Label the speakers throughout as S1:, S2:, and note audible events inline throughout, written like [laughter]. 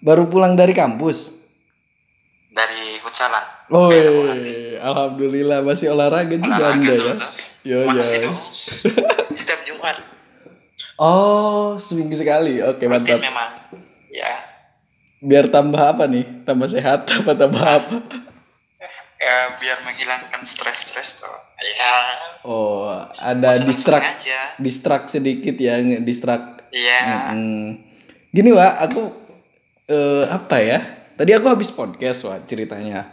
S1: Baru pulang dari kampus.
S2: dari futsalan.
S1: Oh,
S2: Daerah Polan.
S1: alhamdulillah masih olahraga juga
S2: Olahraga
S1: Anda ya. Yo yo.
S2: Setiap Jumat.
S1: Oh, seminggu sekali. Oke,
S2: Rutin
S1: mantap.
S2: memang. Ya.
S1: Biar tambah apa nih? Tambah sehat apa tambah apa?
S2: Ya biar menghilangkan stres-stres tuh. Ya.
S1: Oh, ada distrak distrak sedikit ya, distrak.
S2: Iya.
S1: Mm. Gini, Wak, aku eh, apa ya? Tadi aku habis podcast, Wak, ceritanya.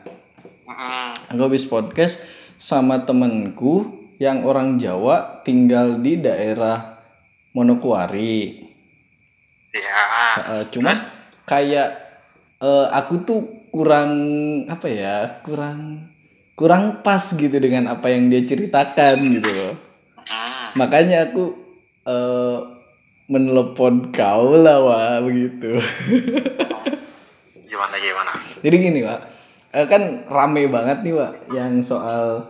S2: Mm-mm.
S1: Aku habis podcast sama temenku yang orang Jawa tinggal di daerah Monokuari.
S2: Ya.
S1: Eh, cuman kayak eh, aku tuh kurang apa ya kurang kurang pas gitu dengan apa yang dia ceritakan gitu loh
S2: Mm.
S1: makanya aku eh, menelepon kau lah wah begitu [laughs]
S2: Gimana gimana?
S1: jadi gini pak eh, kan rame banget nih pak yang soal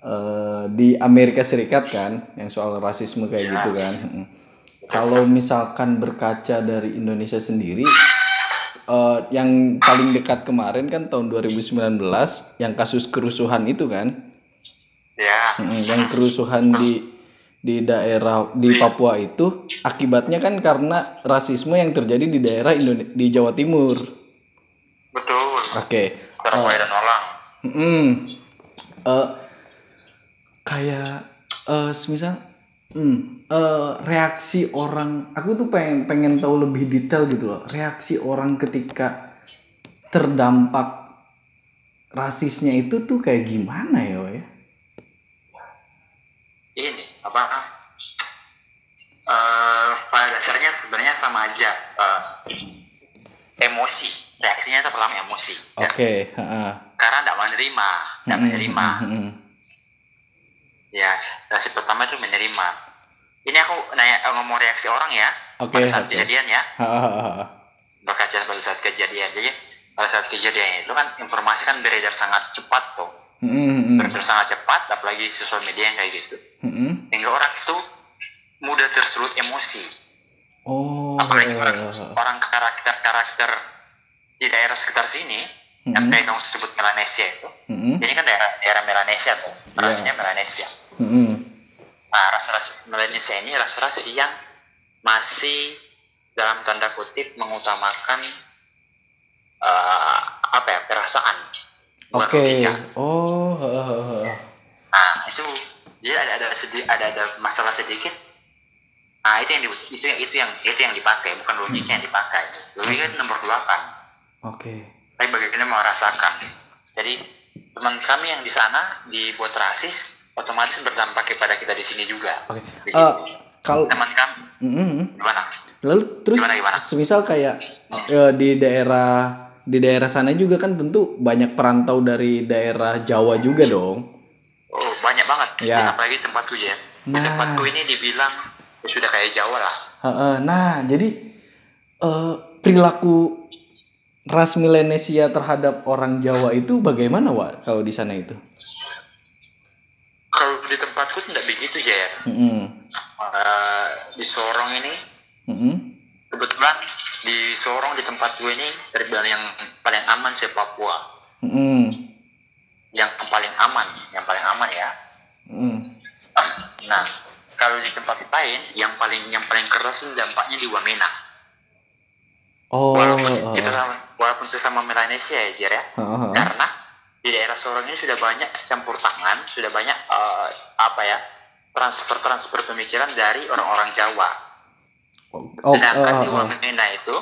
S1: eh, di Amerika Serikat kan yang soal rasisme kayak gitu kan kalau misalkan berkaca dari Indonesia sendiri eh, yang paling dekat kemarin kan tahun 2019 yang kasus kerusuhan itu kan
S2: Ya.
S1: Yang kerusuhan di di daerah di Papua itu akibatnya kan karena rasisme yang terjadi di daerah Indone di Jawa Timur. Oke.
S2: Surabaya dan Malang.
S1: Mm. Eh, kayak eh semisal mm, eh, reaksi orang aku tuh pengen pengen tahu lebih detail gitu loh. Reaksi orang ketika terdampak rasisnya itu tuh kayak gimana ya, ya?
S2: Ini apa? eh pada dasarnya sebenarnya sama aja. eh, emosi. Reaksinya itu pertama emosi. ya.
S1: Oke, heeh.
S2: Karena tidak menerima, tidak
S1: Mm,
S2: menerima.
S1: mm, mm, mm.
S2: Ya, reaksi pertama itu menerima. Ini aku nanya eh, ngomong reaksi orang ya.
S1: Oke,
S2: pada saat
S1: oke.
S2: kejadian ya. Berkaca pada saat kejadian. Jadi pada saat kejadian itu kan informasi kan beredar sangat cepat tuh.
S1: Mm, mm,
S2: Beredar sangat cepat, apalagi sosial media yang kayak gitu.
S1: mm, mm.
S2: Hingga orang itu mudah tersulut emosi.
S1: Oh.
S2: Apalagi orang, orang karakter-karakter di daerah sekitar sini, yang
S1: Mm,
S2: kayak kamu sebut Melanesia itu.
S1: mm, mm,
S2: Ini kan daerah daerah Melanesia tuh,
S1: Iya.
S2: rasnya Melanesia.
S1: mm, mm.
S2: Nah, ras-ras Melanesia ini ras-ras yang masih dalam tanda kutip mengutamakan eh, apa ya perasaan
S1: Oke.
S2: logika.
S1: Oh.
S2: Nah itu jadi ada ada sedih ada ada masalah sedikit. Nah itu yang di, itu yang itu yang itu yang dipakai bukan logika yang dipakai. Logika itu nomor dua
S1: Oke.
S2: Tapi bagaimana merasakan. Jadi teman kami yang di sana dibuat rasis otomatis berdampak kepada kita di sini juga.
S1: Oke.
S2: Begitu.
S1: Eh, kalau
S2: Teman kami
S1: mm, mm, mm.
S2: gimana?
S1: lalu terus
S2: Gimana, gimana?
S1: semisal kayak eh, di daerah di daerah sana juga kan tentu banyak perantau dari daerah Jawa juga dong.
S2: Oh banyak banget.
S1: Ya.
S2: Apalagi tempatku ya.
S1: Nah.
S2: tempatku ini dibilang ya sudah kayak Jawa lah.
S1: Heeh, Nah, jadi eh, perilaku ras Melanesia terhadap orang Jawa itu bagaimana, Wak, kalau di sana itu?
S2: Kalau di tempatku tidak begitu ya.
S1: Mm-mm.
S2: Eh, di Sorong ini
S1: Mm-mm.
S2: kebetulan di Sorong di tempat gue ini terbilang yang paling aman se Papua
S1: Mm-mm.
S2: yang paling aman yang paling aman ya
S1: Mm-mm.
S2: nah kalau di tempat lain yang paling yang paling keras itu dampaknya di Wamena
S1: Oh.
S2: walaupun kita sama walaupun sesama Melanesia ya Jer ya
S1: Heeh.
S2: karena di daerah Sorong ini sudah banyak campur tangan sudah banyak eh, apa ya transfer transfer pemikiran dari orang-orang Jawa
S1: Oh,
S2: Sedangkan di
S1: heeh.
S2: Wamena itu,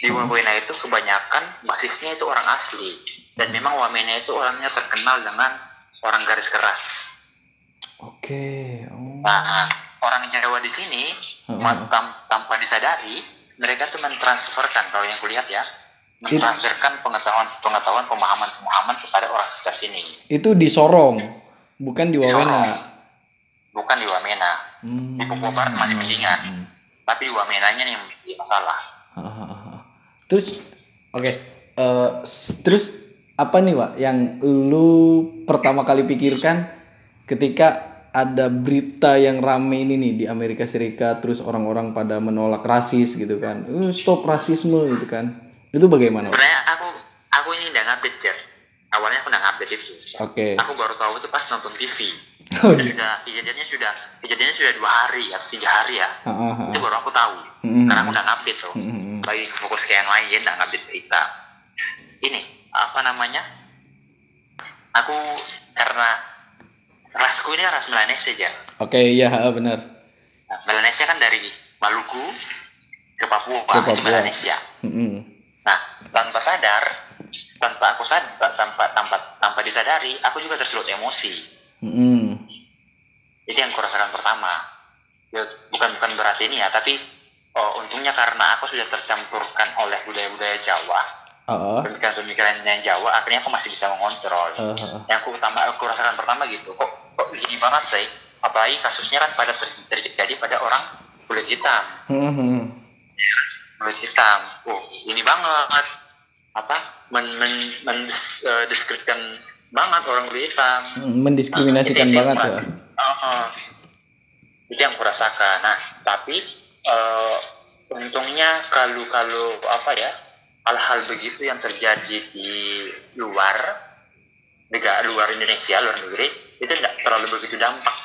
S2: di Wamena itu kebanyakan basisnya itu orang asli. Dan memang Wamena itu orangnya terkenal dengan orang garis keras.
S1: Oke. Oh.
S2: Nah, orang Jawa di sini tam- tanpa disadari, mereka tuh mentransferkan kalau yang kulihat ya, mentransferkan pengetahuan-pengetahuan pemahaman-pemahaman kepada orang sekitar sini.
S1: Itu di Sorong, bukan di Wawena.
S2: Bukan di Wamena.
S1: Hmm.
S2: Di Papua Barat masih mendingan.
S1: Hmm.
S2: Tapi di Wamenanya yang menjadi masalah.
S1: Terus, oke, eh, s- terus apa nih, Wak, yang lu pertama kali pikirkan ketika ada berita yang rame ini nih di Amerika Serikat, terus orang-orang pada menolak rasis gitu kan, "Eh, stop rasisme gitu kan. Itu bagaimana?
S2: Sebenarnya aku aku ini udah ngupdate Jer. awalnya aku udah ngupdate itu
S1: Oke.
S2: aku baru tahu itu pas nonton TV [laughs]
S1: Oh, iya.
S2: sudah kejadiannya sudah kejadiannya sudah dua hari atau tiga hari ya
S1: ah,
S2: itu baru aku tahu
S1: Mm-mm.
S2: karena aku udah ngupdate tuh
S1: Mm, mm, mm.
S2: lagi fokus ke yang lain jadi nggak ngupdate berita ini apa namanya aku karena rasku ini ras Melanesia aja
S1: Oke, iya ah, benar.
S2: nah, Melanesia kan dari Maluku ke Papua,
S1: Ke Papua.
S2: Melanesia
S1: Mm-mm.
S2: nah tanpa sadar tanpa aku sadar tanpa tanpa tanpa disadari aku juga tersulut emosi
S1: Mm-mm.
S2: itu yang kurasakan pertama ya, bukan bukan berarti ini ya tapi oh, untungnya karena aku sudah tercampurkan oleh budaya-budaya Jawa
S1: Ah, ah.
S2: pemikiran-pemikiran yang Jawa akhirnya aku masih bisa mengontrol
S1: Ah, ah.
S2: yang aku utama aku rasakan pertama gitu kok kok gini banget sih apalagi kasusnya kan pada ter- terjadi pada orang kulit hitam
S1: Mm-mm.
S2: kulit hitam oh ini banget apa men men mendeskripsikan banget orang kulit hitam
S1: Mendiskriminasikan
S2: Itu yang
S1: banget ya.
S2: kurasa- Heeh. itu yang kurasakan nah tapi eh, untungnya kalau kalau apa ya hal-hal begitu yang terjadi di luar negara luar Indonesia luar negeri itu tidak terlalu begitu dampak.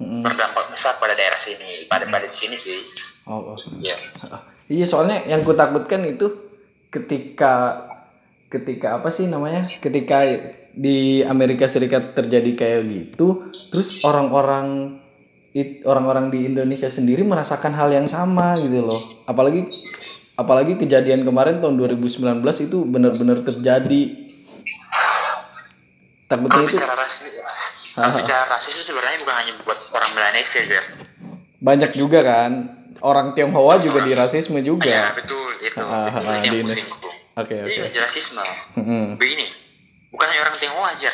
S1: Mm-mm.
S2: berdampak besar pada daerah sini pada pada sini sih.
S1: Oh, oh.
S2: ya [laughs]
S1: Iya. Soalnya yang ku takutkan itu ketika ketika apa sih namanya? Ketika di Amerika Serikat terjadi kayak gitu terus orang-orang orang-orang di Indonesia sendiri merasakan hal yang sama gitu loh. Apalagi apalagi kejadian kemarin tahun 2019 itu benar-benar terjadi. Takutnya itu
S2: bicara ras kalau bicara rasis itu sebenarnya bukan hanya buat orang Melanesia ya.
S1: Banyak juga kan. Orang Tionghoa juga di rasisme
S2: ya
S1: juga
S2: betul itu.
S1: Ah, ah,
S2: ini yang
S1: di-
S2: pusing
S1: oke oke.
S2: okay. rasisme. Begini, bukan hanya orang Tionghoa aja,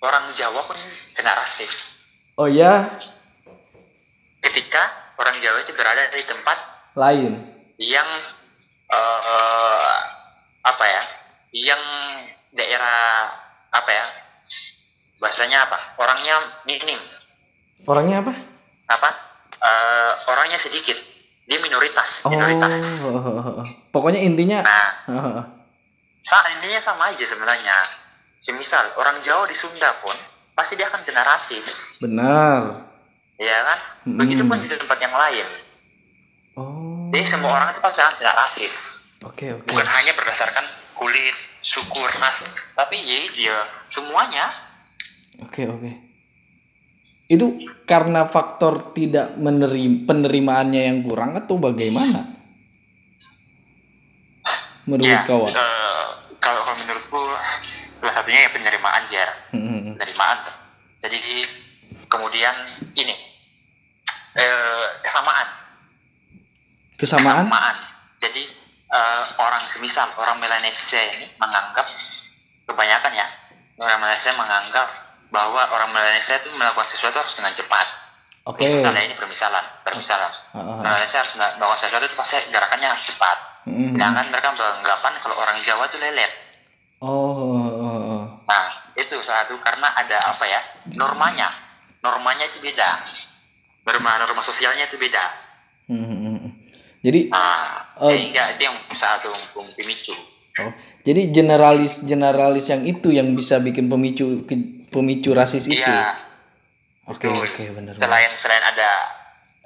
S2: orang Jawa pun kena rasis.
S1: oh ya
S2: Ketika orang Jawa itu berada di tempat
S1: lain
S2: yang eh apa ya, yang daerah apa ya, bahasanya apa? Orangnya minim,
S1: orangnya apa
S2: apa? Eh, orangnya sedikit, dia minoritas,
S1: Oh,
S2: minoritas.
S1: pokoknya intinya,
S2: Nah, sa intinya sama aja sebenarnya. Semisal orang Jawa di Sunda pun pasti dia akan kena rasis.
S1: benar.
S2: Ya kan?
S1: Mm-mm.
S2: Begitupun di tempat yang lain.
S1: Oh,
S2: Jadi semua orang itu pasti akan tidak rasis.
S1: oke oke.
S2: Bukan hanya berdasarkan kulit, suku, ras, tapi ya dia semuanya.
S1: Oke oke. Itu karena faktor tidak menerima penerimaannya yang kurang atau bagaimana? Menurut
S2: ya,
S1: kau?
S2: eh, kalau, kalau menurutku salah satunya ya penerimaan jar,
S1: Hmm,
S2: penerimaan. tuh. Jadi kemudian ini eh, kesamaan,
S1: Kesamaan?
S2: kesamaan. Jadi eh, orang semisal orang Melanesia ini menganggap kebanyakan ya orang Melanesia menganggap bahwa orang Melanesia itu melakukan sesuatu harus dengan cepat.
S1: Oke.
S2: Misalnya ini permisalan, permisalan.
S1: Ah, ah.
S2: Melanesia harus melakukan sesuatu itu pasti gerakannya harus cepat.
S1: Hmm,
S2: Sedangkan mereka beranggapan kalau orang Jawa itu lelet.
S1: Oh, oh, oh, oh.
S2: Nah, itu satu karena ada apa ya normanya, normanya itu beda. Norma sosialnya itu beda.
S1: Hmm, hmm, hmm. Jadi
S2: Nah,
S1: Oh.
S2: sehingga itu yang satu pemicu.
S1: Oh, jadi generalis generalis yang itu yang bisa bikin pemicu pemicu rasis itu.
S2: Iya.
S1: Oke
S2: betul.
S1: oke benar.
S2: Selain selain ada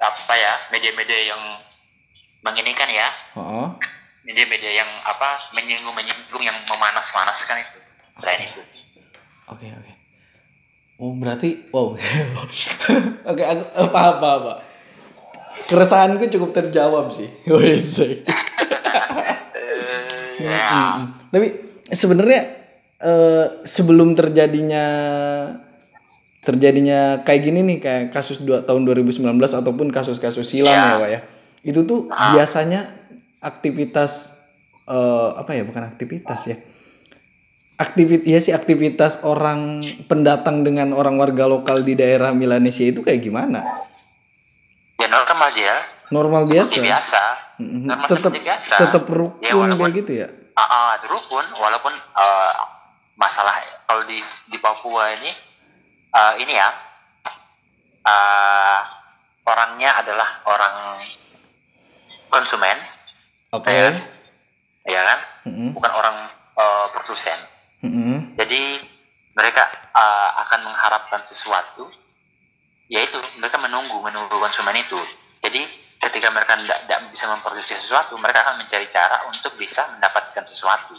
S2: apa ya media-media yang menginikan ya,
S1: Oh,
S2: media-media yang apa menyinggung menyinggung yang memanas-manaskan itu. Selain itu.
S1: oke oke. Oh berarti wow. [laughs] oke aku paham paham pak. Keresahanku cukup terjawab sih. [laughs]
S2: Eh, ya.
S1: Tapi sebenarnya eh, sebelum terjadinya terjadinya kayak gini nih kayak kasus dua, tahun 2019 ataupun kasus-kasus silam
S2: Iya.
S1: ya, Pak ya. Itu tuh
S2: Ah.
S1: biasanya aktivitas eh, apa ya bukan aktivitas ya. Aktivit ya sih aktivitas orang pendatang dengan orang warga lokal di daerah Milanesia itu kayak gimana?
S2: Ya normal aja.
S1: Normal
S2: Seperti
S1: biasa.
S2: biasa.
S1: Mm-mm.
S2: Normal
S1: Tetap
S2: seperti biasa.
S1: tetap rukun
S2: Ya, walaupun-
S1: gitu ya.
S2: Ah, ah, rukun walaupun eh, masalah kalau di di Papua ini eh, ini ya eh, orangnya adalah orang konsumen
S1: Oke.
S2: ya. ya kan
S1: Mm-mm.
S2: bukan orang eh, produsen
S1: Mm-mm.
S2: jadi mereka eh, akan mengharapkan sesuatu yaitu mereka menunggu menunggu konsumen itu. Jadi ketika mereka tidak bisa memproduksi sesuatu mereka akan mencari cara untuk bisa mendapatkan sesuatu.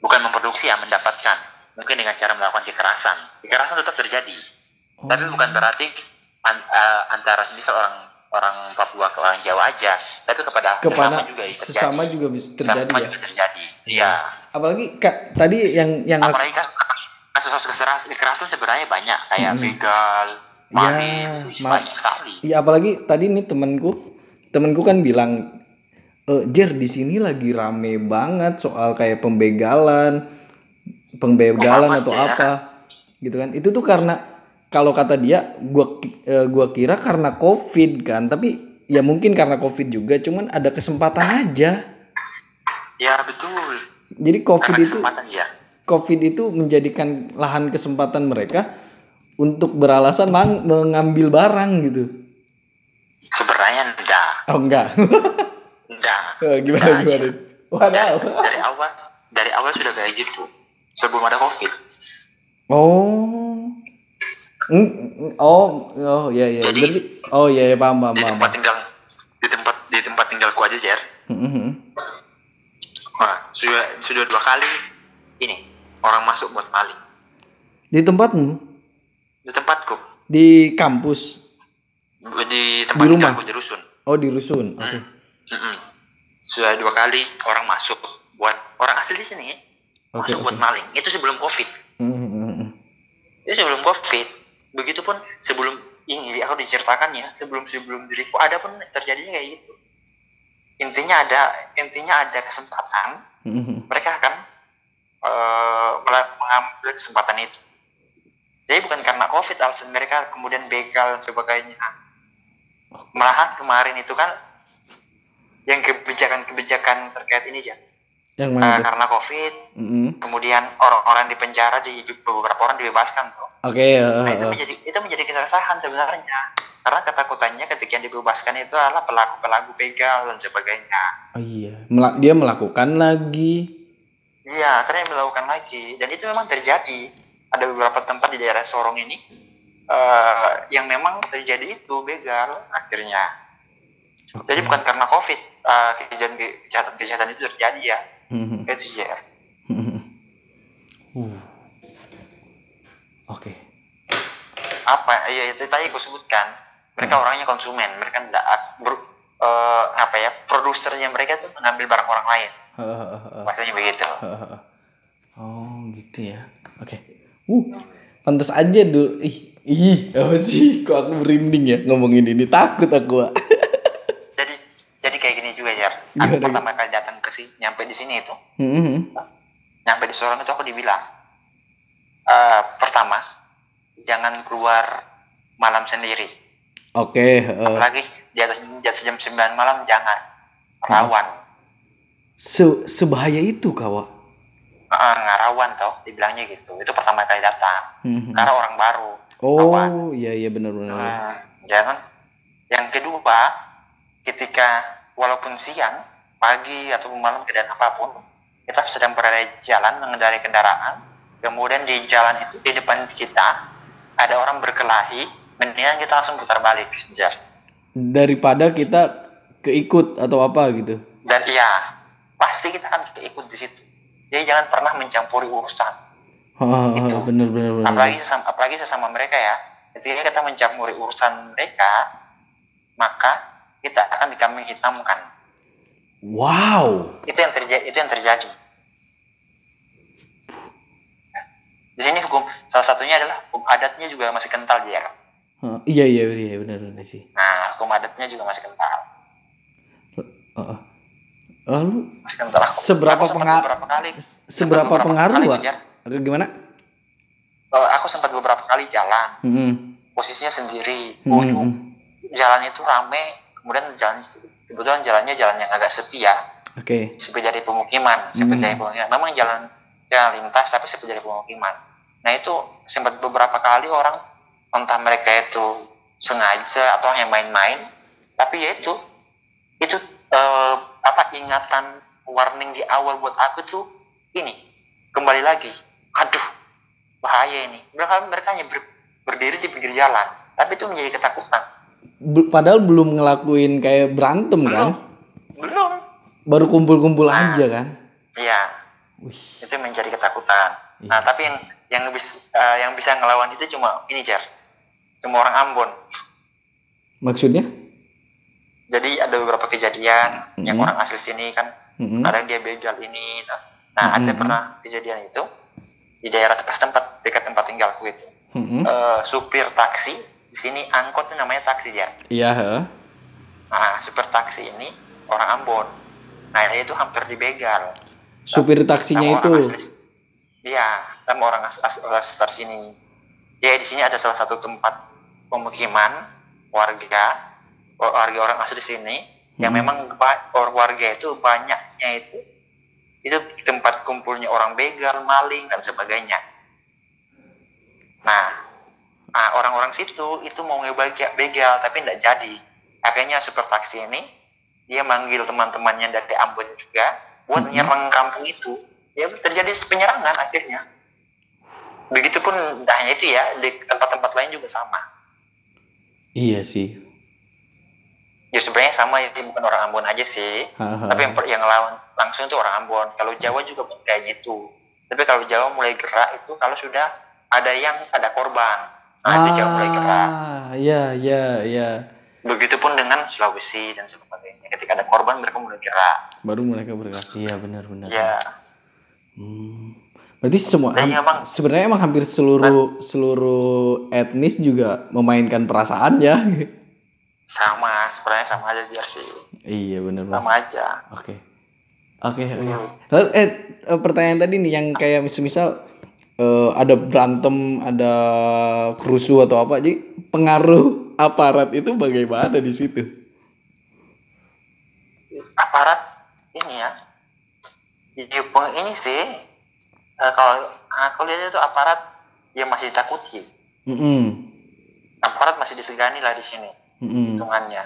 S2: Bukan memproduksi ya mendapatkan. Mungkin dengan cara melakukan kekerasan. Kekerasan tetap terjadi. Tapi
S1: Oh.
S2: bukan berarti an- eh, antara misal orang orang Papua ke orang Jawa aja tapi kepada,
S1: kepada
S2: sesama juga terjadi
S1: sesama juga bisa terjadi
S2: Sesama
S1: ya
S2: juga terjadi iya
S1: apalagi kak tadi yang yang
S2: apalagi kan kasus-kasus kekerasan, kekerasan sebenarnya banyak kayak
S1: Mm-mm.
S2: begal,
S1: Ya,
S2: maling,
S1: ma-
S2: banyak sekali.
S1: Iya apalagi tadi nih temanku temanku kan bilang e, Jer di sini lagi rame banget soal kayak pembegalan pembegalan
S2: Banget
S1: atau
S2: ya.
S1: apa gitu kan itu tuh karena kalau kata dia gua eh, gua kira karena covid kan tapi ya mungkin karena covid juga cuman ada kesempatan aja
S2: Ya betul.
S1: jadi covid
S2: Karena
S1: itu
S2: ya.
S1: covid itu menjadikan lahan kesempatan mereka untuk beralasan mang- mengambil barang gitu
S2: Sebenarnya enggak,
S1: oh enggak [laughs]
S2: enggak.
S1: Oh, gimana
S2: Enggak
S1: gimana?
S2: aja.
S1: Wadaw.
S2: Dari awal, dari awal sudah kayak gitu. Sebelum ada covid.
S1: Oh. Oh, oh ya ya.
S2: Jadi-
S1: Berarti oh ya ya paham paham
S2: Di
S1: paham.
S2: tempat tinggal, di tempat di tempat tinggalku aja Jer.
S1: Mhm.
S2: Wah, sudah sudah dua kali ini orang masuk buat maling
S1: Di tempatmu
S2: di tempatku
S1: di kampus.
S2: di tempat
S1: Di rumah?
S2: tinggalku di rusun.
S1: Oh, di rusun. Oke.
S2: Hmm. Mm-mm. Sudah dua kali orang masuk buat orang asli di sini ya.
S1: Oke.
S2: masuk buat
S1: oke.
S2: maling. Itu sebelum covid.
S1: Mhm, mhm.
S2: Itu sebelum covid. Begitupun sebelum ini aku diceritakan ya sebelum sebelum diriku ada pun terjadinya kayak gitu. Intinya ada intinya ada kesempatan
S1: Mhm.
S2: mereka akan mela- mengambil kesempatan itu. Jadi bukan karena covid alasan mereka kemudian begal dan sebagainya. Malahan kemarin itu kan yang kebijakan-kebijakan terkait ini ya
S1: Yang mana tuh?
S2: karena covid
S1: Mhm.
S2: kemudian orang-orang di penjara di beberapa orang dibebaskan tuh
S1: Oke, eh,
S2: nah,
S1: eh,
S2: itu
S1: eh.
S2: menjadi itu menjadi keresahan sebenarnya karena ketakutannya ketika yang dibebaskan itu adalah pelaku pelaku begal dan sebagainya
S1: Oh iya, Mela- dia melakukan lagi.
S2: iya karena yang melakukan lagi dan itu memang terjadi ada beberapa tempat di daerah Sorong ini eh, yang memang terjadi itu begal akhirnya
S1: Oke.
S2: jadi bukan karena covid eh, kejahatan kejahatan kejahatan itu terjadi ya Itu ya
S1: Mhm. Uh. Oke.
S2: apa ya itu tadi aku sebutkan mereka orangnya konsumen mereka tidak ber, eh, apa ya produsernya mereka tuh mengambil barang orang lain maksudnya begitu
S1: Oh gitu ya. Oke. Uh, pantas aja dulu. Ih, ih, apa sih? Kok aku merinding ya ngomongin ini? Takut aku. [laughs]
S2: Jadi kayak gini juga ya
S1: Gimana,
S2: aku pertama kali datang ke sini nyampe di sini itu
S1: Mhm.
S2: nyampe di Sorong itu aku dibilang eh, pertama jangan keluar malam sendiri
S1: Oke. eh,
S2: apalagi di atas di atas jam 9 malam jangan rawan
S1: se sebahaya itu kawa.
S2: Eh, nggak rawan toh dibilangnya gitu itu pertama kali datang
S1: Mhm.
S2: karena orang baru
S1: Oh iya iya benar benar.
S2: Hmm, ya kan? Yang kedua, ketika walaupun siang, pagi atau malam keadaan apa pun, kita sedang berada di jalan mengendarai kendaraan, kemudian di jalan itu di depan kita ada orang berkelahi, mendingan kita langsung putar balik, Jar.
S1: Daripada kita keikut atau apa gitu.
S2: Dan iya, pasti kita akan ikut di situ. Jadi jangan pernah mencampuri urusan.
S1: Oh,
S2: Itu.
S1: benar benar benar.
S2: apalagi sesama, apalagi sesama mereka ya ketika kita mencampuri urusan mereka maka kita akan dikambing hitamkan
S1: Wow.
S2: itu yang terjadi itu yang terjadi di sini hukum salah satunya adalah hukum adatnya juga masih kental dia
S1: Oh, iya iya iya benar benar sih.
S2: nah hukum adatnya juga masih kental
S1: Oh, oh. Lalu
S2: masih kental aku,
S1: Seberapa
S2: aku sempat
S1: penga-
S2: beberapa kali
S1: seberapa pengaruh
S2: kali.
S1: Atau gimana?
S2: Aku sempat beberapa kali jalan
S1: Hmm.
S2: posisinya sendiri
S1: Hmm,
S2: Oh,
S1: hmm.
S2: jalan itu rame kemudian jalan kebetulan jalannya jalan yang agak sepi ya
S1: Oke.
S2: sepi dari pemukiman, sepi
S1: Hmm.
S2: dari pemukiman. Memang jalan jalan lintas tapi sepi dari pemukiman. Nah itu sempat beberapa kali orang entah mereka itu sengaja atau yang main-main, tapi ya itu itu eh, apa ingatan warning di awal buat aku tuh ini kembali lagi aduh bahaya ini mereka mereka hanya ber- berdiri di pinggir jalan tapi itu menjadi ketakutan
S1: padahal belum ngelakuin kayak berantem
S2: belum
S1: kan
S2: belum
S1: baru kumpul-kumpul
S2: Nah.
S1: aja kan
S2: iya
S1: Wih.
S2: itu menjadi ketakutan
S1: Iya
S2: nah tapi yang yang bisa yang bisa ngelawan itu cuma ini jar cuma orang Ambon
S1: maksudnya
S2: jadi ada beberapa kejadian yang
S1: Mhm.
S2: orang asli sini kan
S1: Mm-mm.
S2: kadang dia begal ini nah ada
S1: Mhm.
S2: pernah kejadian itu di daerah tempat tempat dekat tempat tinggalku itu
S1: Mm-mm.
S2: Eh, supir taksi di sini angkot itu namanya taksi ya?
S1: Iya heeh.
S2: nah supir taksi ini orang Ambon. Nah dia itu hampir dibegal
S1: supir taksinya
S2: sama
S1: itu?
S2: orang asli. Iya sama orang as, as, orang sekitar sini. Jadi di sini ada salah satu tempat pemukiman warga warga orang asli sini yang
S1: Hmm.
S2: memang ba- or- warga itu banyaknya itu. Itu tempat kumpulnya orang begal maling dan sebagainya. Nah ah, orang-orang situ itu mau ngebegal begal tapi tidak jadi. Akhirnya supir taksi ini dia manggil teman-temannya dari Ambon juga buat
S1: Mhm.
S2: nyerang kampung itu. Ya terjadi penyerangan akhirnya. Begitupun tidak hanya itu ya di tempat-tempat lain juga sama.
S1: Iya sih.
S2: Ya sebenarnya sama ya bukan orang Ambon aja sih.
S1: Haha.
S2: tapi yang, yang lawan langsung itu orang Ambon. Kalau Jawa juga kayak gitu. Tapi kalau Jawa mulai gerak itu kalau sudah ada yang ada korban nah itu Jawa mulai gerak
S1: ah iya iya iya
S2: begitupun dengan Sulawesi dan sebagainya ketika ada korban mereka mulai gerak
S1: baru mereka bergerak iya benar benar
S2: ya
S1: Hmm. Berarti semua
S2: Nah, iya, Bang.
S1: sebenarnya emang hampir seluruh seluruh etnis juga memainkan perasaan ya.
S2: sama sebenarnya sama aja sih
S1: iya benar Bang.
S2: sama aja
S1: Oke. Oke, oke.
S2: Hmm.
S1: Lalu eh eh, pertanyaan tadi nih yang kayak mis- misal eh, ada berantem, ada kerusuh atau apa, jadi pengaruh aparat itu bagaimana di situ?
S2: aparat ini ya jadi peng- ini sih eh, kalau aku lihat itu aparat dia masih ditakuti
S1: Mm-mm.
S2: aparat masih disegani lah di sini
S1: Mm-mm.
S2: hitungannya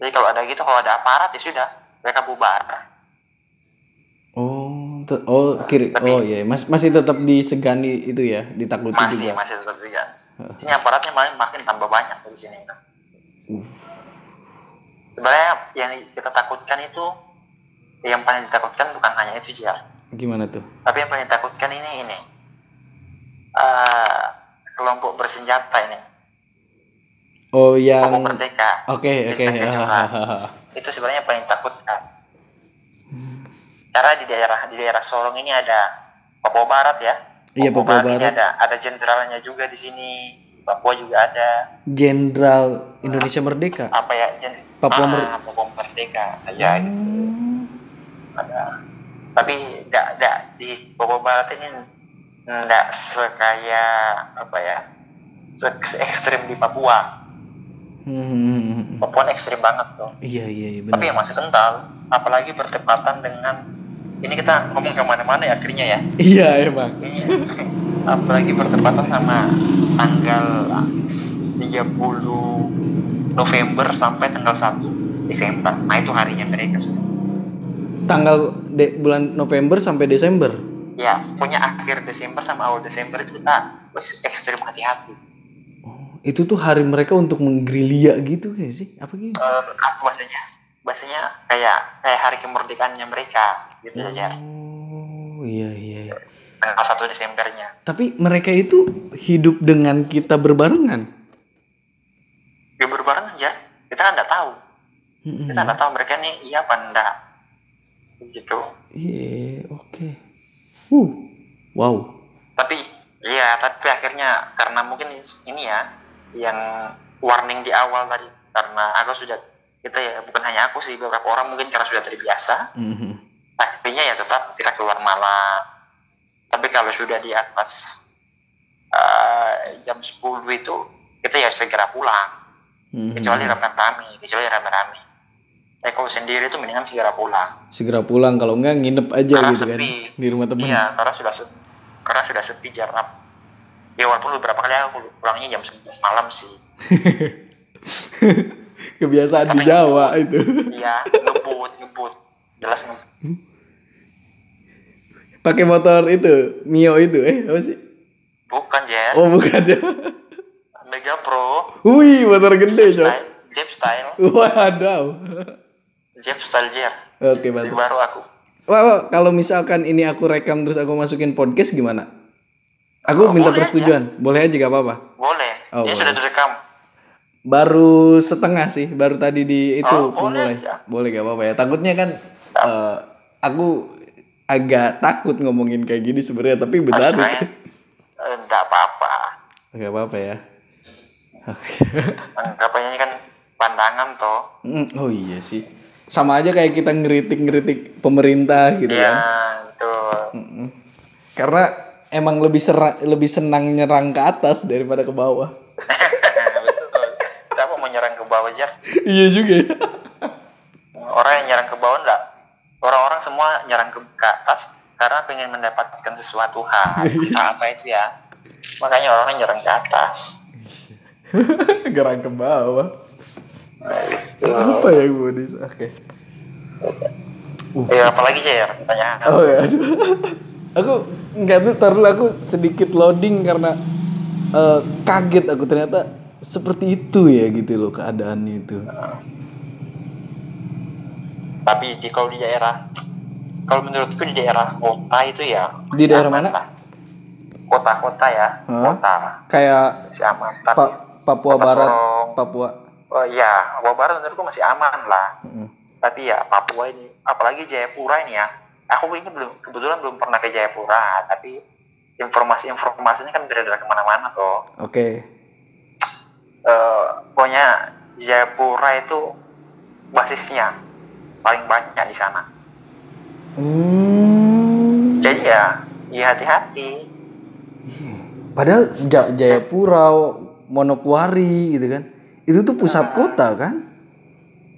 S2: jadi kalau ada gitu kalau ada aparat ya sudah mereka bubar
S1: Oh, oh kiri,
S2: Tapi-
S1: oh iya, Mas, masih tetap disegani itu ya, ditakuti
S2: masih
S1: juga.
S2: masih tetap juga sini aparatnya makin makin tambah banyak di sini
S1: Uh.
S2: sebenarnya yang kita takutkan itu yang paling ditakutkan bukan hanya itu ya
S1: Gimana tuh?
S2: tapi yang paling ditakutkan ini ini Eh, kelompok bersenjata ini
S1: Oh
S2: kelompok
S1: yang
S2: merdeka
S1: Oke oke.
S2: Kita kecohan. itu sebenarnya paling takutkan cara di daerah di daerah Sorong ini ada Papua Barat ya
S1: Iya Papua
S2: ini
S1: Barat.
S2: ada ada jenderalnya juga di sini Papua juga ada
S1: Jenderal Indonesia Merdeka.
S2: apa ya jen
S1: Papua
S2: ah,
S1: Mer-
S2: Papua Merdeka ya gitu.
S1: Hmm.
S2: ada tapi tidak tidak di Papua Barat ini tidak sekaya apa ya se ekstrim di Papua
S1: Hmm.
S2: Papua ekstrim banget tuh
S1: Iya iya iya
S2: tapi yang
S1: benar.
S2: masih kental apalagi bertepatan dengan ini kita ngomong ke mana-mana ya akhirnya ya [laughs]
S1: Iya emang.
S2: Ini apalagi bertepatan sama tanggal 30 November sampai tanggal 1 Desember nah itu harinya mereka sudah
S1: Tanggal de- bulan November sampai Desember.
S2: ya punya akhir Desember sama awal Desember itu kita wes ekstrim hati-hati
S1: Oh, itu tuh hari mereka untuk menggerilya gitu kayak sih? Apa gitu?
S2: Eh, apa bahasanya bahasanya kayak kayak hari kemerdekaannya mereka gitu aja
S1: Oh iya iya.
S2: tanggal 1 Desembernya
S1: Tapi mereka itu hidup dengan kita berbarengan.
S2: ya berbareng aja kita kan nggak tahu
S1: Mm-mm.
S2: kita nggak tahu mereka nih iya apa enggak gitu
S1: Iya, oke. Uh, wow.
S2: tapi iya tapi akhirnya karena mungkin ini ya yang warning di awal tadi karena aku sudah kita ya bukan hanya aku sih beberapa orang mungkin karena sudah terbiasa
S1: Mhm.
S2: akhirnya ya tetap kita keluar malam tapi kalau sudah di atas eh, jam 10 itu kita ya segera pulang
S1: Mhm.
S2: kecuali rame-rame kecuali rame-rame eh kalau sendiri itu mendingan segera pulang
S1: Segera pulang kalau enggak nginep aja
S2: Karena
S1: gitu kan
S2: sepi.
S1: di rumah teman.
S2: iya karena sudah sepi, karena sudah sepi jarak ya walaupun beberapa kali aku pulangnya jam 11 malam sih [laughs]
S1: Kebiasaan di Jawa itu.
S2: iya ngebut ngebut jelas ngebut
S1: Pakai motor itu, Mio itu, eh apa sih?
S2: bukan Jer
S1: Oh bukan ya.
S2: Mega Pro
S1: Wih, motor gede coy.
S2: Jeep style
S1: Waduh.
S2: Jeep style Jer
S1: Oke, mantap.
S2: baru aku
S1: Wah, wah, kalau misalkan ini aku rekam terus aku masukin podcast gimana? Aku
S2: Oh,
S1: minta persetujuan. Boleh aja gak apa-apa.
S2: boleh
S1: Oh,
S2: ini
S1: boleh.
S2: sudah direkam
S1: Baru setengah sih, baru tadi di itu
S2: Oh, boleh
S1: mulai.
S2: aja.
S1: Boleh gak apa-apa ya. Takutnya kan eh, aku agak takut ngomongin kayak gini sebenarnya, tapi benar.
S2: Masalahnya, eh, nggak apa-apa
S1: Gak apa-apa ya.
S2: anggapannya ini kan pandangan toh
S1: Mm, oh iya sih. Sama aja kayak kita ngeritik-ngeritik pemerintah gitu
S2: ya
S1: kan.
S2: itu.
S1: Karena emang lebih serang, lebih senang nyerang ke atas daripada ke bawah. [laughs]
S2: betul siapa mau nyerang ke bawah Jer
S1: iya juga ya.
S2: orang yang nyerang ke bawah enggak? Orang-orang semua nyerang ke, ke atas karena pengen mendapatkan sesuatu hal. Entah apa itu ya? Makanya orang nyerang ke atas. [laughs]
S1: Gerang ke bawah.
S2: nah, itu.
S1: Apa ya gue di Oke.
S2: ya apalagi Jer pertanyaan
S1: Oh ya, aduh. aku nggak dulu aku sedikit loading karena eh, kaget aku. Ternyata seperti itu ya gitu loh keadaannya itu.
S2: tapi di kalau di daerah kalau menurutku di daerah kota itu ya
S1: Di daerah mana?
S2: lah. kota-kota ya
S1: Hah?
S2: kota
S1: Kayak
S2: masih aman tapi
S1: Pa- Papua
S2: Kota
S1: Barat,
S2: Sorong.
S1: Papua.
S2: oh iya Papua Barat menurutku masih aman lah
S1: Mm.
S2: tapi ya Papua ini apalagi Jayapura ini ya aku ini belum kebetulan belum pernah ke Jayapura tapi informasi-informasi ini kan beredar ke mana-mana tuh
S1: Oke.
S2: Eh, pokoknya Jayapura itu basisnya paling banyak di sana
S1: Hmm.
S2: jadi ya ya hati-hati
S1: Padahal Ja- Jayapura, Monokwari gitu kan. Itu tuh pusat kota kan.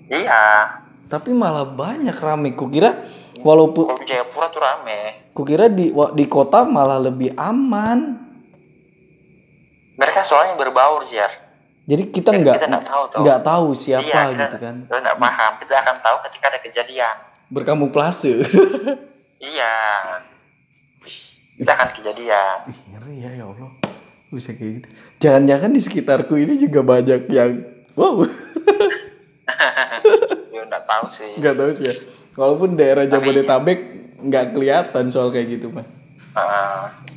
S2: iya
S1: Tapi malah banyak rame. Kukira walaupun
S2: kalau Jayapura tuh rame
S1: kukira di di kota malah lebih aman.
S2: mereka soalnya berbaur Jar
S1: Jadi kita nggak
S2: nggak tahu
S1: nggak tahu siapa
S2: iya kita,
S1: gitu kan.
S2: kita nggak paham kita akan tahu ketika ada kejadian
S1: Berkamuflase.
S2: iya kita akan kejadian
S1: Ih, ngeri ya ya Allah. Bisa kayak gitu. Jangan-jangan di sekitarku ini juga banyak yang wow. [laughs]
S2: ya nggak tahu sih
S1: Nggak tahu sih ya. Walaupun daerah Jabodetabek nggak kelihatan soal kayak gitu mah. Jabo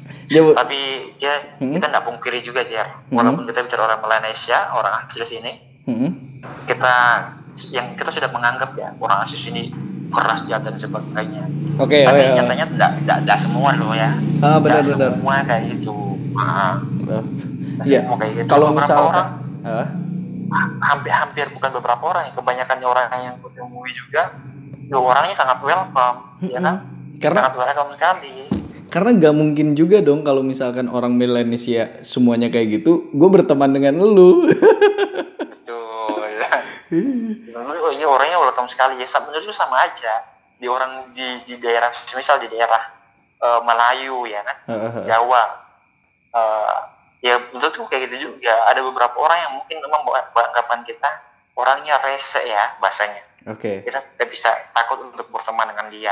S2: tapi ya
S1: Hmm.
S2: kita nggak pungkiri juga Jar walaupun kita bicara orang Malaysia orang asli sini
S1: Hmm.
S2: kita yang kita sudah menganggap ya orang asli sini keras jahat dan sebagainya
S1: Oke, oh
S2: tapi
S1: ya.
S2: nyatanya tidak tidak tidak semua loh ya
S1: Ah benar benar.
S2: semua kayak gitu Ah,
S1: Oh. Iya.
S2: semua kayak gitu
S1: Kalau
S2: beberapa
S1: misalkan
S2: orang
S1: Hah?
S2: hampir-hampir bukan beberapa orang ya kebanyakan orang yang kutemui juga ya orangnya sangat welcome ya kan
S1: Karena
S2: sangat welcome sekali
S1: karena nggak mungkin juga dong kalau misalkan orang Melanesia semuanya kayak gitu, gue berteman dengan lu.
S2: betul ya. [laughs] Menurut- oh, iya orangnya welcome sekali ya. Sa- menurutku sama aja. Di orang di di daerah misal di daerah eh, Melayu ya kan? Jawa. Eh, ya menurutku kayak gitu juga. Ada beberapa orang yang mungkin memang bawa- beranggapan kita orangnya rese ya bahasanya.
S1: Oke.
S2: kita tidak bisa takut untuk berteman dengan dia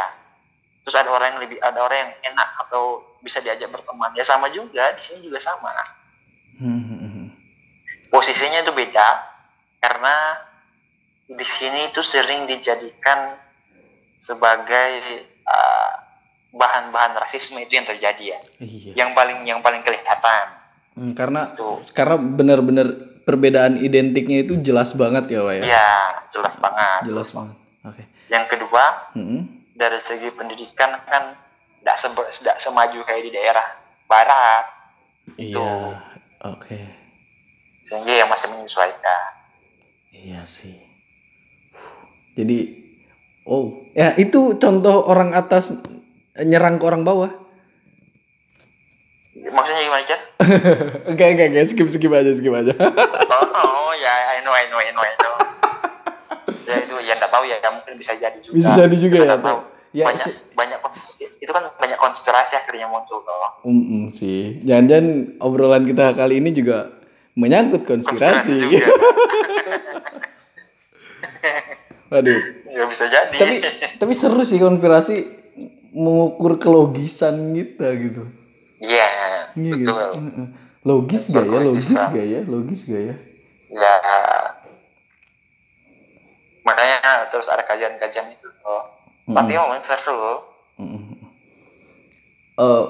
S2: terus ada orang yang lebih ada orang yang enak atau bisa diajak berteman ya sama juga di sini juga sama
S1: Hmm,
S2: posisinya itu beda karena di sini itu sering dijadikan sebagai uh, bahan-bahan rasisme itu yang terjadi ya
S1: Iya.
S2: yang paling yang paling kelihatan
S1: Hmm, karena
S2: tuh
S1: karena benar-benar perbedaan identiknya itu jelas banget ya, Wak ya.
S2: ya jelas banget
S1: Jelas banget. Oke.
S2: yang kedua
S1: Hmm.
S2: Dari segi pendidikan kan tidak se tidak semaju kayak di daerah barat
S1: Iya. Oke.
S2: sehingga ya masih menyesuaikan
S1: Iya sih. Jadi, oh, ya itu contoh orang atas nyerang ke orang bawah.
S2: maksudnya gimana Jar? [laughs]
S1: Oke, oke, oke, skip, skip aja, skip aja.
S2: oh, oh ya I know I know I know I know ya mungkin bisa jadi juga
S1: Bisa jadi juga
S2: Kita
S1: ya,
S2: tahu.
S1: Ya,
S2: banyak
S1: se-
S2: banyak itu kan banyak konspirasi akhirnya muncul tuh
S1: Um, um, sih. Jangan-jangan obrolan kita kali ini juga menyangkut konspirasi.
S2: konspirasi juga [laughs]
S1: Waduh.
S2: ya bisa jadi
S1: Tapi tapi seru sih konspirasi. mengukur kelogisan kita gitu.
S2: Iya,
S1: Iya gitu.
S2: betul.
S1: Logis gak ya? Logis gak ya? Logis gak ya?
S2: Ya, makanya terus ada kajian-kajian itu. Oh. Tapi memang seru.
S1: Eh,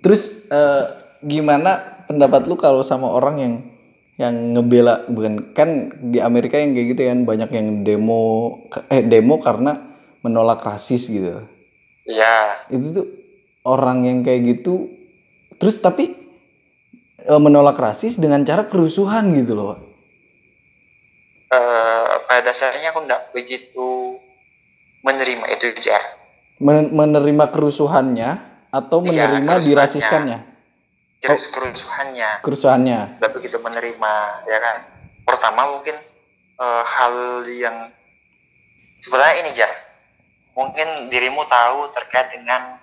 S1: terus eh, gimana pendapat lu kalau sama orang yang yang ngebela bukan kan di Amerika yang kayak gitu kan banyak yang demo eh demo karena menolak rasis gitu.
S2: Iya,
S1: Itu tuh orang yang kayak gitu terus tapi eh, menolak rasis dengan cara kerusuhan gitu loh.
S2: Eh, pada dasarnya aku nggak begitu menerima itu Jar.
S1: Men- menerima kerusuhannya atau
S2: Iya,
S1: menerima
S2: kerusuhannya.
S1: dirasiskannya
S2: Terus kerusuhannya
S1: kerusuhannya.
S2: nggak begitu menerima, ya kan? Pertama mungkin eh, hal yang sebenarnya ini Jar. Mungkin dirimu tahu terkait dengan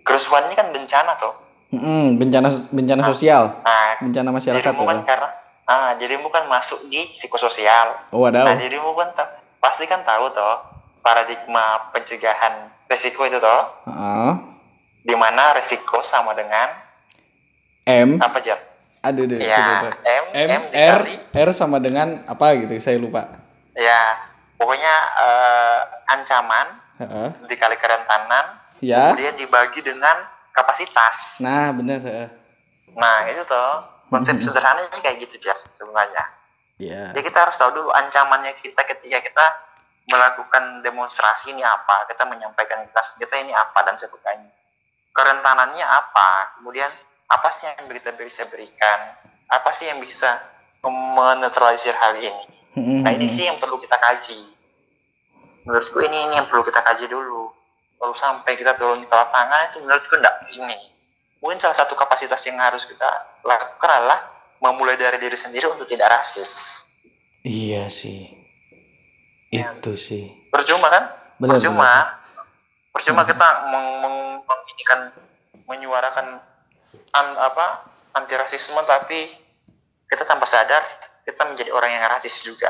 S2: kerusuhan ini kan bencana toh.
S1: Mm-mm, bencana bencana sosial,
S2: Nah,
S1: bencana masyarakat.
S2: dirimu kan
S1: ya.
S2: karena ah dirimu kan masuk di psikososial.
S1: Oh,
S2: Nah,
S1: wadaw.
S2: dirimu kan ta- pasti kan tahu toh paradigma pencegahan resiko itu toh,
S1: Heeh.
S2: di mana resiko sama dengan
S1: M,
S2: apa Jar?
S1: aduh deh,
S2: Ya, M,
S1: M,
S2: M
S1: R,
S2: dikali,
S1: R sama dengan apa gitu, saya lupa.
S2: ya pokoknya eh, ancaman
S1: Heeh.
S2: dikali kerentanan,
S1: Ya,
S2: kemudian dibagi dengan kapasitas.
S1: nah benar. heeh.
S2: Nah itu toh konsep
S1: Mhm.
S2: sederhananya kayak gitu Jar sebenarnya.
S1: Iya.
S2: Jadi kita harus tahu dulu ancamannya kita ketika kita melakukan demonstrasi ini apa, kita menyampaikan kelas kita ini apa dan sebagainya. Kerentanannya apa, kemudian apa sih yang kita bisa berikan, apa sih yang bisa menetralisir hal ini.
S1: Mm-mm.
S2: Nah ini sih yang perlu kita kaji. Menurutku ini ini yang perlu kita kaji dulu. Kalau sampai kita turun ke lapangan itu menurutku enggak ini. Mungkin salah satu kapasitas yang harus kita lakukan adalah memulai dari diri sendiri untuk tidak rasis.
S1: Iya sih. Itu sih.
S2: Percuma kan?
S1: Benar.
S2: percuma.
S1: benar.
S2: Percuma kita meng, meng, meng- ini kan menyuarakan an, apa anti rasisme tapi kita tanpa sadar kita menjadi orang yang rasis juga.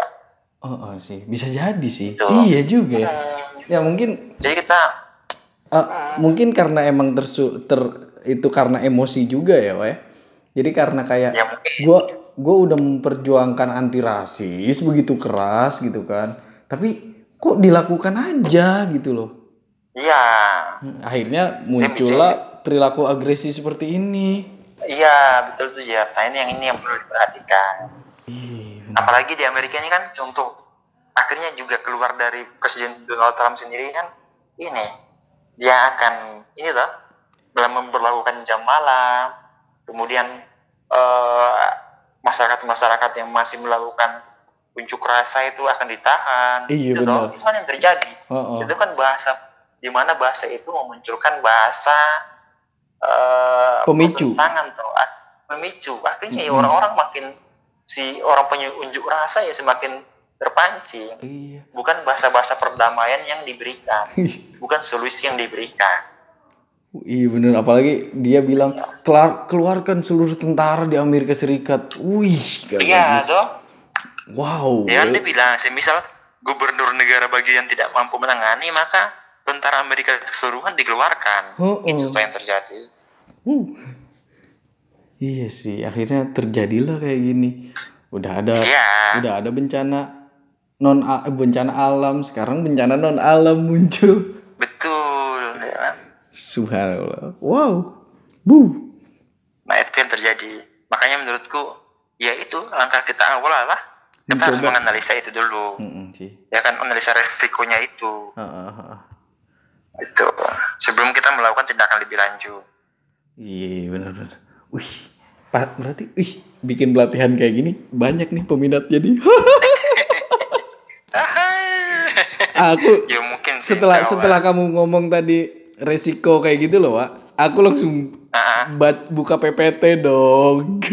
S1: Oh, oh sih, bisa jadi sih.
S2: Betul.
S1: Iya juga ya. Ya mungkin
S2: Jadi kita
S1: eh, mungkin karena emang tersu ter itu karena emosi juga ya, ya. Jadi karena kayak
S2: ya
S1: gua gua udah memperjuangkan anti rasis begitu keras gitu kan tapi kok dilakukan aja gitu loh
S2: iya
S1: akhirnya muncullah perilaku agresi seperti ini
S2: iya betul tuh ya. Nah ini yang ini yang perlu diperhatikan.
S1: Ih,
S2: Apalagi di Amerika ini kan contoh akhirnya juga keluar dari Presiden Donald Trump sendiri kan ini dia akan ini loh dalam memperlakukan jam malam kemudian eh, masyarakat-masyarakat yang masih melakukan unjuk rasa itu akan ditahan
S1: Iya,
S2: itu loh
S1: benar.
S2: itu kan yang terjadi
S1: oh.
S2: itu kan bahasa di mana bahasa itu memunculkan bahasa eh,
S1: Pemicu.
S2: tuh ah, pemicu akhirnya ya
S1: Mm-mm.
S2: orang-orang makin si orang penunjuk rasa ya semakin terpancing
S1: iya
S2: bukan bahasa-bahasa perdamaian yang diberikan bukan solusi yang diberikan
S1: iya bener apalagi dia bilang "Kelar- keluarkan seluruh tentara di Amerika Serikat wih
S2: iya
S1: gitu.
S2: toh
S1: wow
S2: ya kan dia bilang semisal gubernur negara bagian tidak mampu menangani maka tentara Amerika keseluruhan dikeluarkan
S1: Oh, oh.
S2: itu tuh yang terjadi
S1: Uh. Iya sih, akhirnya terjadilah kayak gini. Udah ada
S2: iya
S1: udah ada bencana non a- bencana alam, sekarang bencana non alam muncul.
S2: betul?
S1: Subhanallah. Wow. Bu.
S2: Nah itu yang terjadi. Makanya menurutku ya itu langkah kita awal adalah kita harus menganalisa itu dulu.
S1: Sih.
S2: Ya kan analisa resikonya itu.
S1: Ah.
S2: Itu sebelum kita melakukan tindakan lebih lanjut.
S1: Iya benar benar. Wih, Pak berarti wih bikin pelatihan kayak gini banyak nih peminat jadi. [laughs] Aku
S2: ya mungkin sih,
S1: setelah setelah kamu ngomong tadi resiko kayak gitu loh, Wak. Aku langsung
S2: ah.
S1: bat buka PPT dong. [laughs]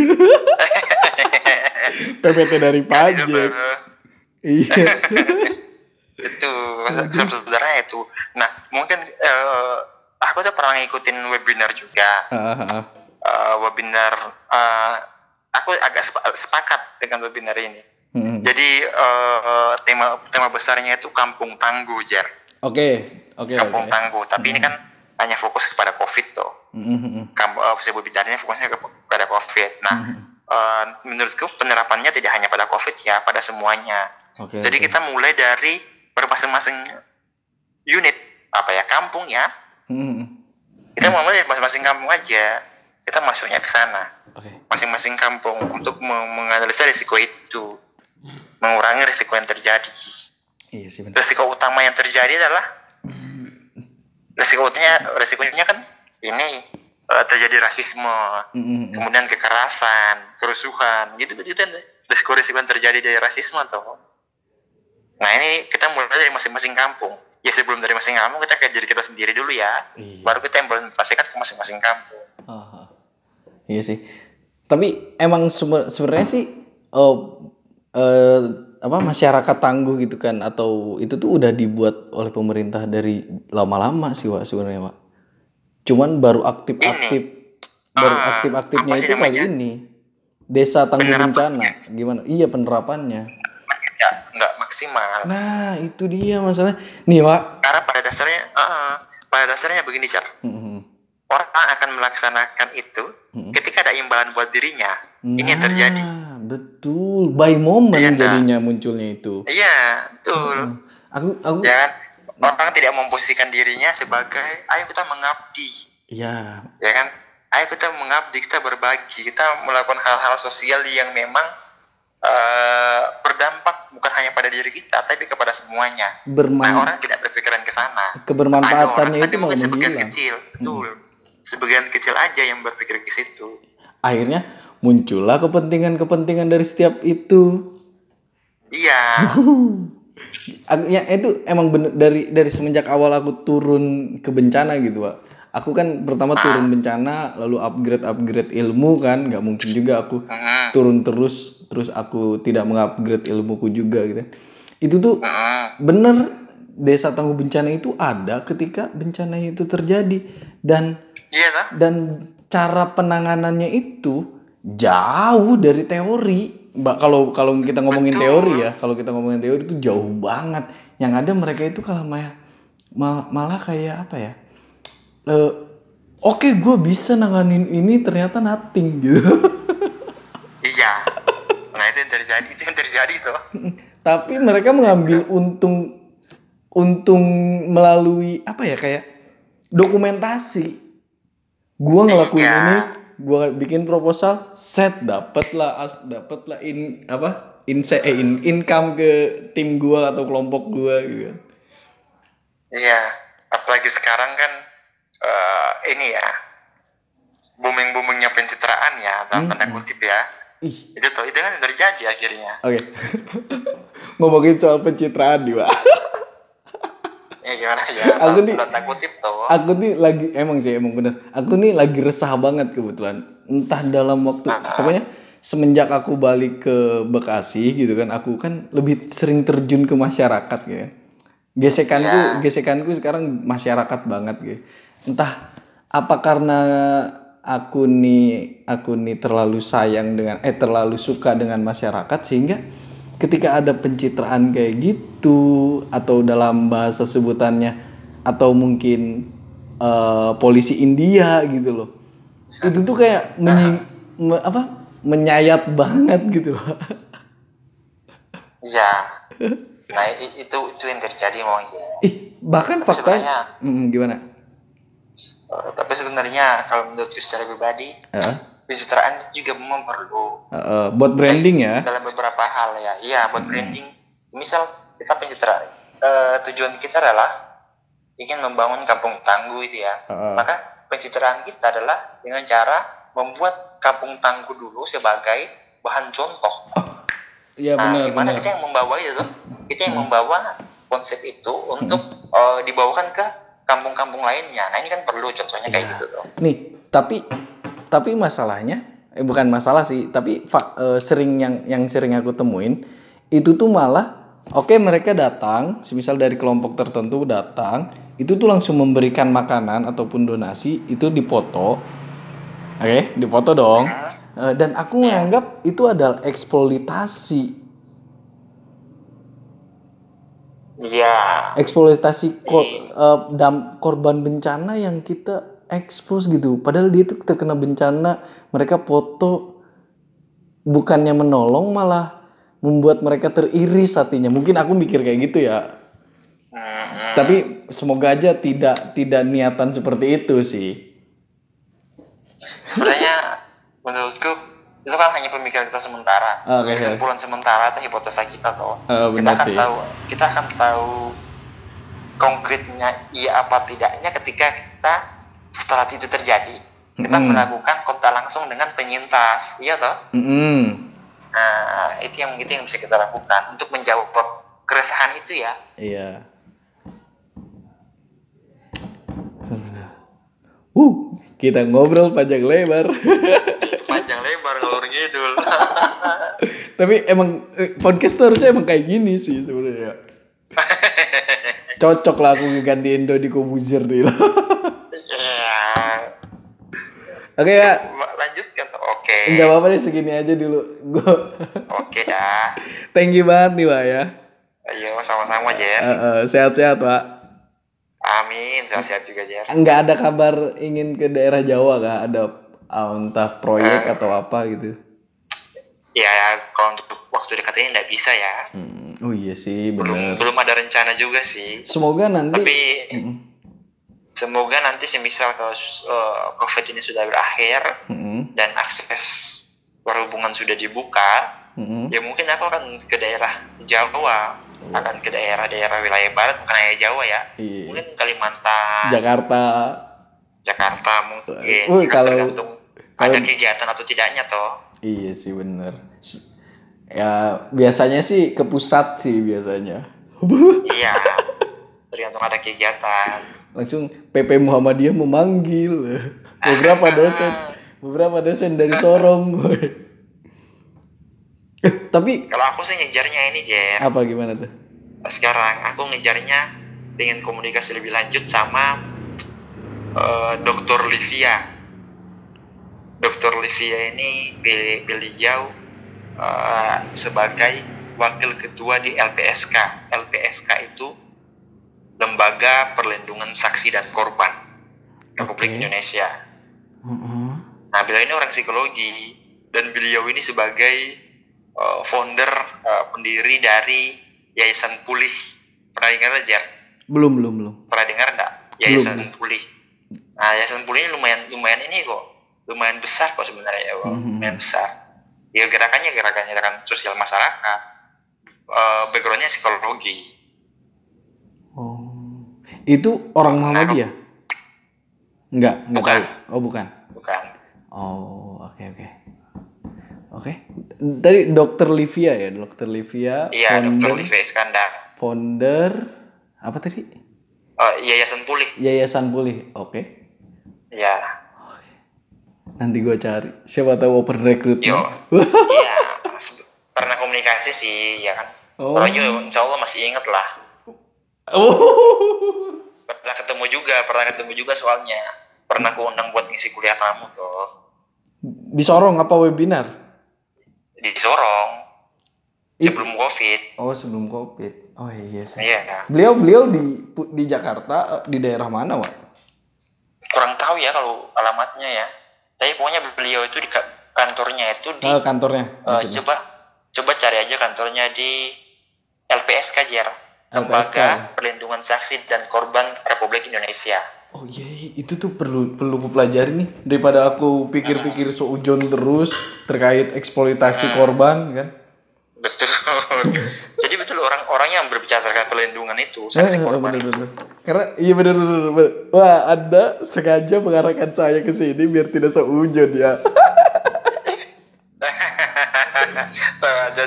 S1: PPT dari [laughs]
S2: Itu
S1: pajak. Iya.
S2: itu sebenarnya itu. Nah mungkin eh, aku tuh pernah ngikutin webinar juga.
S1: Ah.
S2: Eh, webinar eh, aku agak sepa- sepakat dengan webinar ini.
S1: Hmm.
S2: Jadi eh, tema tema besarnya itu kampung tangguh, Jar.
S1: Oke, oke, oke.
S2: Kampung tangguh. Tapi ini kan hanya fokus kepada covid tuh
S1: Mhm.
S2: kamu uh, seribu bidarnya fokusnya ke- kepada covid nah
S1: Mhm.
S2: eh, menurutku penerapannya tidak hanya pada covid ya pada semuanya
S1: Oke.
S2: jadi
S1: oke.
S2: kita mulai dari bermasing-masing unit apa ya kampung ya
S1: Mhm.
S2: kita mau mulai dari masing-masing kampung aja kita masuknya ke sana
S1: Oke.
S2: masing-masing kampung untuk me- menganalisa risiko itu mengurangi risiko yang terjadi
S1: Iya sih benar.
S2: risiko utama yang terjadi adalah risiko utamanya risikonya kan ini eh, terjadi rasisme
S1: Mhm.
S2: kemudian kekerasan kerusuhan gitu gitu kan risiko-risiko yang terjadi dari rasisme tuh nah ini kita mulai dari masing-masing kampung ya sebelum dari masing kampung kita kayak diri kita sendiri dulu ya
S1: Iya.
S2: baru kita implementasikan ke masing-masing kampung
S1: Aha. Iya sih. Tapi emang sebe- sebenarnya sih eh eh, apa masyarakat tangguh gitu kan atau itu tuh udah dibuat oleh pemerintah dari lama-lama sih Wak sebenarnya Wak. Cuman baru aktif-aktif baru
S2: Ah,
S1: aktif-aktifnya itu kali
S2: namanya?
S1: ini. Desa tangguh bencana. Gimana? Iya penerapannya.
S2: ya nggak maksimal
S1: Nah, itu dia masalah. Nih, Wak.
S2: karena pada dasarnya eh, pada dasarnya begini Jar
S1: Mhm.
S2: orang akan melaksanakan itu ketika ada imbalan buat dirinya ini yang terjadi
S1: Nah, betul. By moment
S2: nah.
S1: jadinya munculnya itu.
S2: iya betul.
S1: Aku aku
S2: ya kan? Orang tidak memposisikan dirinya sebagai ayo kita mengabdi.
S1: Iya,
S2: ya kan? Ayo kita mengabdi kita berbagi kita melakukan hal-hal sosial yang memang eh, berdampak bukan hanya pada diri kita tapi kepada semuanya. Nah
S1: berman
S2: orang tidak berpikiran ke sana.
S1: Kebermanfaatannya
S2: tapi
S1: itu malah
S2: mungkin sebagian kecil betul. Sebagian kecil aja yang berpikir ke situ.
S1: Akhirnya muncullah kepentingan-kepentingan dari setiap itu.
S2: iya [laughs]
S1: Aku- ya itu emang bener dari dari semenjak awal aku turun ke bencana gitu, Pak. Aku kan pertama turun bencana, lalu upgrade upgrade ilmu kan, nggak mungkin juga aku
S2: Mm,
S1: turun terus terus aku tidak mengupgrade ilmuku juga gitu. Itu tuh
S2: mm,
S1: bener desa tangguh bencana itu ada ketika bencana itu terjadi dan
S2: iya kan
S1: dan cara penanganannya itu jauh dari teori. Mbak kalau kalau kita ngomongin
S2: Betul.
S1: teori ya, kalau kita ngomongin teori itu jauh banget. Yang ada mereka itu kalau malah mal- malah kayak apa ya? Eh, Oke, gue bisa nanganin ini ternyata nothing gitu.
S2: iya nah itu yang terjadi itu yang terjadi tuh [laughs]
S1: Tapi mereka mengambil untung untung melalui apa ya kayak dokumentasi. Gua ngelakuin
S2: Iya.
S1: ini, gua bikin proposal, set dapet lah as dapet lah in apa in, eh, in income ke tim gua atau kelompok gua gitu.
S2: iya apalagi sekarang kan eh, ini ya booming boomingnya pencitraan ya dalam tanda kutip ya
S1: Ih,
S2: itu tuh itu kan terjadi akhirnya
S1: oke. [laughs] Ngomongin soal pencitraan nih, Pak.
S2: Ya gimana ya [laughs]
S1: Aku nih-
S2: tuh
S1: Aku nih lagi emang sih emang bener. Aku nih lagi resah banget kebetulan. Entah dalam waktu pokoknya semenjak aku balik ke Bekasi gitu kan, aku kan lebih sering terjun ke masyarakat gitu. ya. Gesekanku gesekanku sekarang masyarakat banget gitu. Entah apa karena aku nih aku nih terlalu sayang dengan eh terlalu suka dengan masyarakat sehingga ketika ada pencitraan kayak gitu atau dalam bahasa sebutannya atau mungkin eh, polisi India gitu loh. Itu tuh kayak [laughs] menyi- me- apa menyayat banget gitu loh.
S2: Iya. Nah itu itu yang terjadi mau ya
S1: ih bahkan faktanya Mm, gimana?
S2: Eh, tapi sebenarnya kalau menurutku secara pribadi
S1: Eh,
S2: pencitraan juga memang perlu.
S1: Eh, eh, buat branding ya?
S2: Dalam beberapa hal ya. Iya buat branding. Misal kita pencitraan eh, tujuan kita adalah ingin membangun kampung tangguh itu ya.
S1: Heeh.
S2: maka pencitraan kita adalah dengan cara membuat kampung tangguh dulu sebagai bahan contoh.
S1: Iya
S2: nah
S1: benar
S2: gimana
S1: benar.
S2: kita yang membawa itu? Tuh kita yang membawa konsep itu untuk eh, dibawakan ke kampung-kampung lainnya. Nah ini kan perlu contohnya kayak
S1: Iya.
S2: gitu tuh.
S1: Nih tapi tapi masalahnya eh bukan masalah sih tapi eh, sering yang yang sering aku temuin itu tuh malah oke mereka datang semisal dari kelompok tertentu datang itu tuh langsung memberikan makanan ataupun donasi itu dipoto oke dipoto dong. Eh, dan aku menganggap itu adalah eksploitasi.
S2: Iya.
S1: eksploitasi ko- eh, dam- korban bencana yang kita expose gitu padahal dia tuh terkena bencana mereka foto bukannya menolong malah membuat mereka teriris hatinya mungkin aku mikir kayak gitu ya
S2: Mm-mm.
S1: tapi semoga aja tidak tidak niatan seperti itu sih
S2: Sebenarnya menurutku itu kan hanya pemikiran kita sementara.
S1: Oke, oke.
S2: Kesimpulan sementara atau hipotesa kita toh.
S1: Eh,
S2: kita akan
S1: sih.
S2: tahu kita akan tahu konkretnya iya apa tidaknya ketika kita setelah itu terjadi kita
S1: Mm-mm.
S2: melakukan kontak langsung dengan penyintas iya toh?
S1: Mm-mm.
S2: nah itu yang itu yang bisa kita lakukan. Untuk menjawab keresahan itu ya.
S1: Iya. Uh kita ngobrol panjang lebar. [laughs]
S2: Panjang lebar ngalur ngidul. [laughs]
S1: Tapi emang eh, podcast tuh harusnya emang kayak gini sih sebenarnya. [laughs] Cocok lah aku ganti Indo di Kobuzer nih Oke ya,
S2: lanjutkan toh oke
S1: nggak apa-apa deh segini aja dulu. Gue [laughs]
S2: oke dah
S1: thank you banget nih Pak ya.
S2: ayo sama-sama Jer
S1: Eh, eh, sehat-sehat Pak.
S2: amin sehat-sehat juga Jer
S1: Nggak ada kabar ingin ke daerah Jawa kah? Ada ah, entah proyek atau apa gitu.
S2: ya kalau untuk waktu dekat ini nggak bisa ya
S1: Hmm, oh iya sih
S2: belum
S1: bener.
S2: belum ada rencana juga sih
S1: Semoga nanti.
S2: tapi
S1: Mm,
S2: semoga nanti semisal kalau uh, covid ini sudah berakhir
S1: mm,
S2: dan akses perhubungan sudah dibuka
S1: mm,
S2: ya mungkin aku akan ke daerah Jawa akan ke daerah-daerah wilayah barat bukan hanya Jawa ya
S1: Iya.
S2: mungkin Kalimantan
S1: Jakarta.
S2: Jakarta mungkin Kan
S1: kalau-
S2: tergantung ada kegiatan atau tidaknya toh
S1: Iya sih bener. S- Ya biasanya sih ke pusat sih biasanya.
S2: iya [laughs] tergantung ada kegiatan
S1: Langsung PP Muhammadiyah memanggil [laughs] beberapa dosen, beberapa dosen dari Sorong. Eh, tapi
S2: kalau aku sih ngejarnya ini Jer
S1: apa gimana tuh?
S2: sekarang aku ngejarnya pengen komunikasi lebih lanjut sama eh, Dr. Livia. Dr. Livia ini beli- beliau eh, sebagai wakil ketua di LPSK. LPSK itu Lembaga Perlindungan Saksi dan Korban Republik. Indonesia.
S1: Heeh.
S2: Nah, beliau ini orang psikologi dan beliau ini sebagai uh, founder uh, pendiri dari Yayasan Pulih. Pernah dengar aja?
S1: Belum belum belum.
S2: Pernah dengar enggak? Yayasan Pulih. Nah, Yayasan Pulih ini lumayan lumayan ini kok. Lumayan besar kok sebenarnya ya, Bang.
S1: Mhm.
S2: lumayan besar. Ya gerakannya gerakannya gerakan sosial masyarakat. Uh, backgroundnya psikologi.
S1: Oh. Itu orang Muhammadiyah? Enggak, enggak
S2: Bukan.
S1: tahu. Oh, bukan.
S2: Bukan.
S1: Oh, oke oke. Oke. Tadi Dokter Livia ya, Dokter Livia,
S2: Iya, Dr.
S1: founder,
S2: Livia Iskandar.
S1: founder apa tadi?
S2: Uh, Yayasan Pulih.
S1: Yayasan Pulih. Oke.
S2: Ya.
S1: Nanti gue cari. Siapa tahu open recruitment.
S2: Yo. [laughs] Iya, pernah komunikasi sih, ya kan.
S1: Oh.
S2: Juga insya Allah masih inget lah.
S1: Oh.
S2: Pernah ketemu juga, pernah ketemu juga soalnya. Pernah aku undang buat ngisi kuliah tamu tuh.
S1: Di Sorong apa webinar?
S2: Di Sorong.
S1: Ih.
S2: Sebelum Covid.
S1: Oh, sebelum Covid. Oh iya sih.
S2: Iya.
S1: Beliau beliau di di Jakarta di daerah mana, Wak?
S2: Kurang tahu ya kalau alamatnya ya. Tapi pokoknya beliau itu di ka- kantornya itu di
S1: Eh, kantornya.
S2: eh,
S1: maksudnya.
S2: coba coba cari aja kantornya di LPSK Jer. Lembaga Perlindungan Saksi dan Korban Republik Indonesia.
S1: Oh iya, iya, itu tuh perlu perlu ku pelajari nih daripada aku pikir-pikir seujon terus terkait eksploitasi korban kan.
S2: Betul. [laughs] Jadi betul orang-orang yang berbicara terkait perlindungan itu
S1: Eh,
S2: saksi korban.
S1: bener, bener. Karena iya bener, bener. Wah, Anda sengaja mengarahkan saya ke sini biar tidak seujon ya. [laughs]
S2: Tahu aja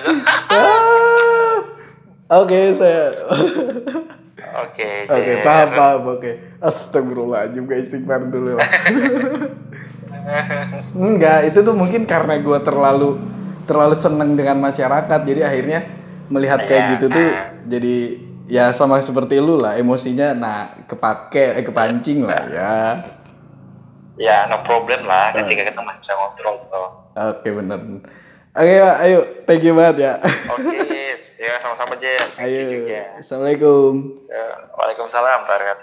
S1: Oke, saya
S2: Oke,
S1: Oke, paham, paham, oke. Astagfirullahaladzim, guys, istighfar dulu lah. [laughs] Enggak, itu tuh mungkin karena gue terlalu terlalu seneng dengan masyarakat, jadi akhirnya melihat kayak
S2: Iya.
S1: gitu tuh jadi ya sama seperti lu lah, emosinya nah kepake, eh kepancing lah ya.
S2: Ya, no problem lah ketika kita masih bisa ngobrol tuh.
S1: Oke bener. Oke, Pak. Ayo, thank you banget ya.
S2: Oke, [laughs] ya sama-sama you
S1: Ayo.
S2: juga.
S1: Assalamualaikum.
S2: Ya, Waalaikumsalam, Tarekat.